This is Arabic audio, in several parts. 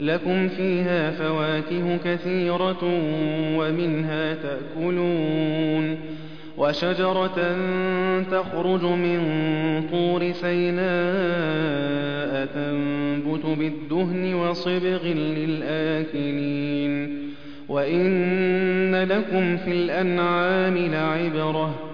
لكم فيها فواكه كثيرة ومنها تأكلون وشجرة تخرج من طور سيناء تنبت بالدهن وصبغ للآكلين وإن لكم في الأنعام لعبرة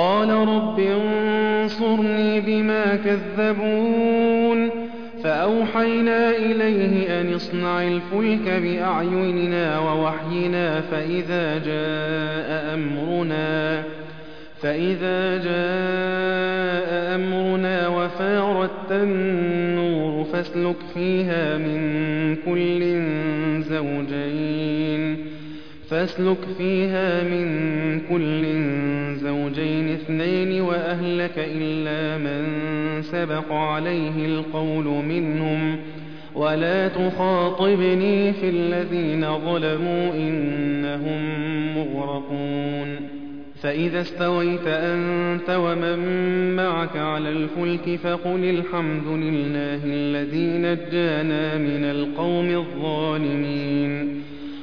قال رب انصرني بما كذبون فأوحينا إليه أن اصنع الفلك بأعيننا ووحينا فإذا جاء أمرنا فإذا جاء أمرنا وفارت النور فاسلك فيها من كل زوجين فاسلك فيها من كل زوجين اثنين وأهلك إلا من سبق عليه القول منهم. ولا تخاطبني في الذين ظلموا إنهم مغرقون. فإذا استويت أنت ومن معك على الفلك فقل الحمد لله الذي نجانا من القوم الظالمين.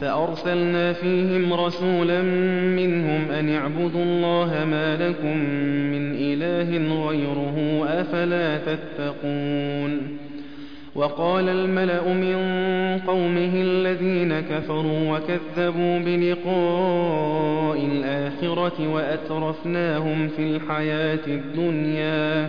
فأرسلنا فيهم رسولا منهم أن اعبدوا الله ما لكم من إله غيره أفلا تتقون. وقال الملأ من قومه الذين كفروا وكذبوا بلقاء الآخرة وأترفناهم في الحياة الدنيا.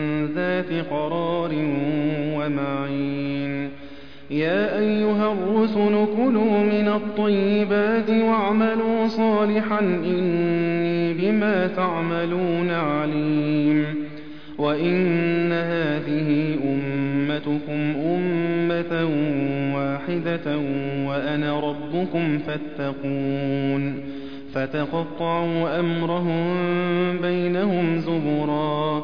ذات قرار ومعين. يا أيها الرسل كلوا من الطيبات واعملوا صالحا إني بما تعملون عليم. وإن هذه أمتكم أمة واحدة وأنا ربكم فاتقون. فتقطعوا أمرهم بينهم زبرا.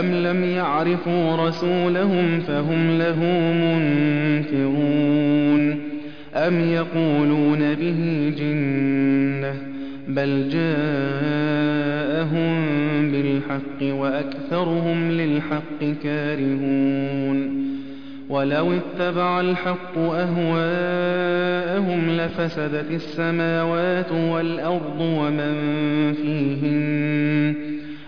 أم لم يعرفوا رسولهم فهم له منكرون أم يقولون به جنة بل جاءهم بالحق وأكثرهم للحق كارهون ولو اتبع الحق أهواءهم لفسدت السماوات والأرض ومن فيهن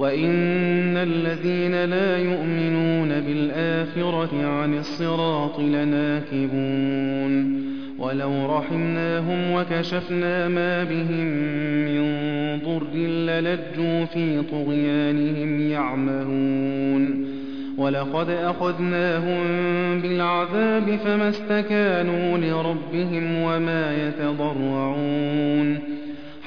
وإن الذين لا يؤمنون بالآخرة عن الصراط لناكبون ولو رحمناهم وكشفنا ما بهم من ضر للجوا في طغيانهم يعمهون ولقد أخذناهم بالعذاب فما استكانوا لربهم وما يتضرعون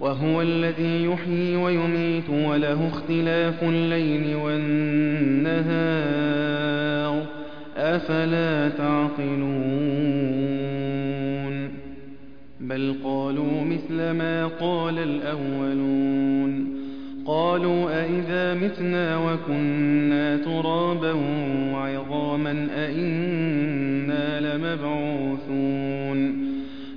وهو الذي يحيي ويميت وله اختلاف الليل والنهار. أفلا تعقلون؟ بل قالوا مثل ما قال الأولون. قالوا أئذا متنا وكنا ترابا وعظاما أئنا لمبعوثون.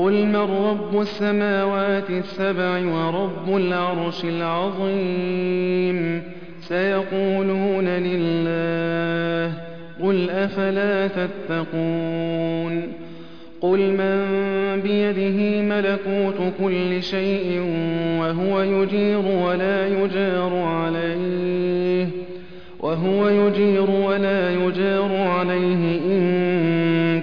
قل من رب السماوات السبع ورب العرش العظيم سيقولون لله قل أفلا تتقون قل من بيده ملكوت كل شيء وهو يجير ولا يجار عليه وهو يجير ولا يجار عليه إن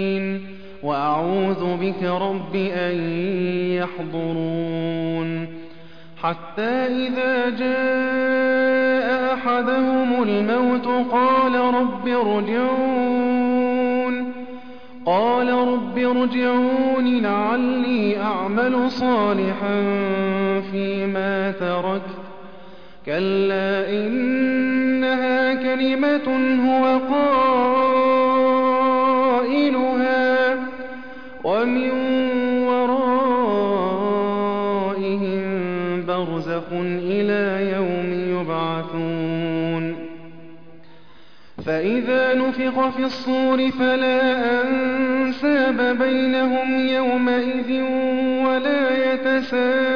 وأعوذ بك رب أن يحضرون. حتى إذا جاء أحدهم الموت قال رب ارجعون. قال رب ارجعون لعلي أعمل صالحا فيما تركت. كلا إنها كلمة هو قائلها ومن ورائهم برزخ إلى يوم يبعثون فإذا نفخ في الصور فلا أنساب بينهم يومئذ ولا يتساءلون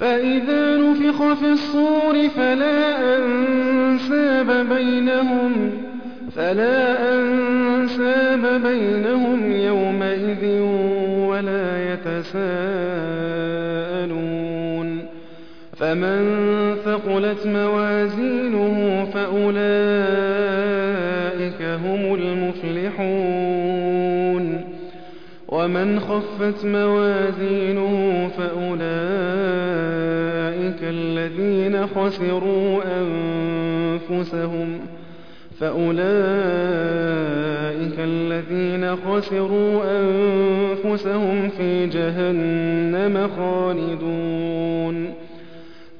فإذا نفخ في الصور فلا أنساب بينهم فلا أنساب بينهم يومئذ ولا يتساءلون فمن ثقلت موازينه فأولئك هم المفلحون ومن خفت موازينه فأولئك الذين خسروا أنفسهم فأولئك الذين خسروا أنفسهم في جهنم خالدون.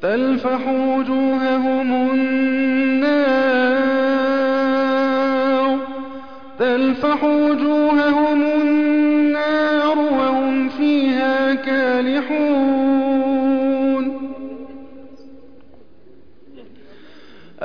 تلفح وجوههم النار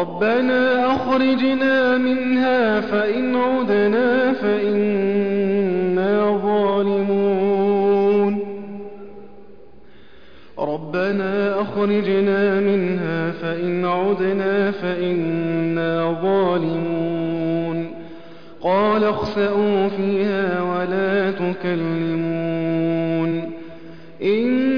ربنا أخرجنا منها فإن عدنا فإنا ظالمون. ربنا أخرجنا منها فإن عدنا فإنا ظالمون. قال اخسأوا فيها ولا تكلمون. إنه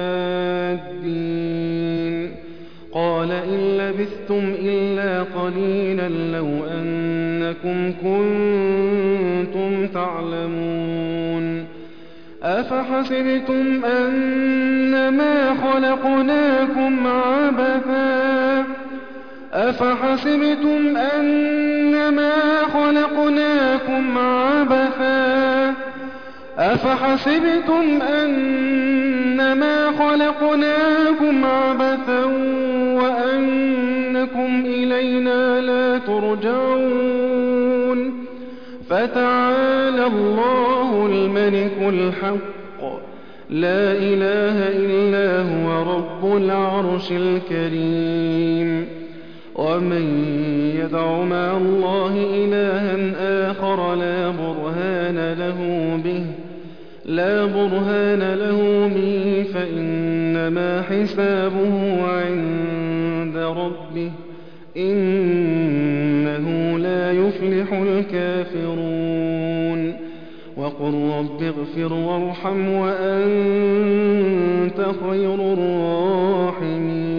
لبثتم إلا قليلا لو أنكم كنتم تعلمون أفحسبتم أنما خلقناكم عبثا أفحسبتم أنما خلقناكم عبثا أفحسبتم أنما خلقناكم عبثا وأنكم إلينا لا ترجعون. فتعالى الله الملك الحق. لا إله إلا هو رب العرش الكريم. ومن يدع مع الله إلها آخر لا برهان له به. لا برهان له به. فإنما حسابه عند ربه إنه لا يفلح الكافرون. وقل رب اغفر وارحم وأنت خير الراحمين.